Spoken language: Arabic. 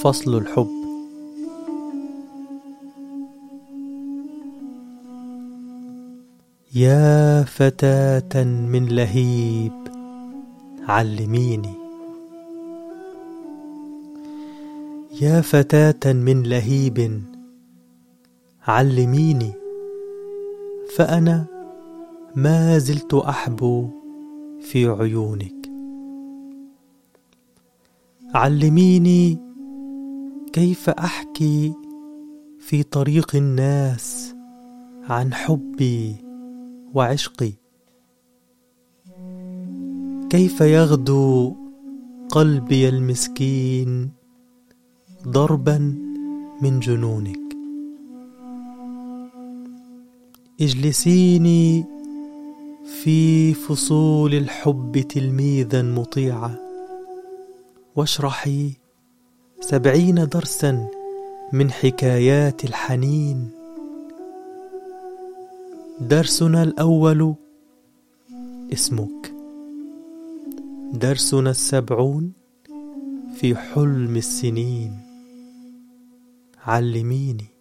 فصل الحب. يا فتاة من لهيب علميني. يا فتاة من لهيب علميني. فأنا ما زلت أحبو في عيونك. علميني كيف أحكي في طريق الناس عن حبي وعشقي. كيف يغدو قلبي المسكين ضربا من جنونك؟ اجلسيني في فصول الحب تلميذا مطيعا واشرحي سبعين درسا من حكايات الحنين. درسنا الأول اسمك. درسنا السبعون في حلم السنين. علميني.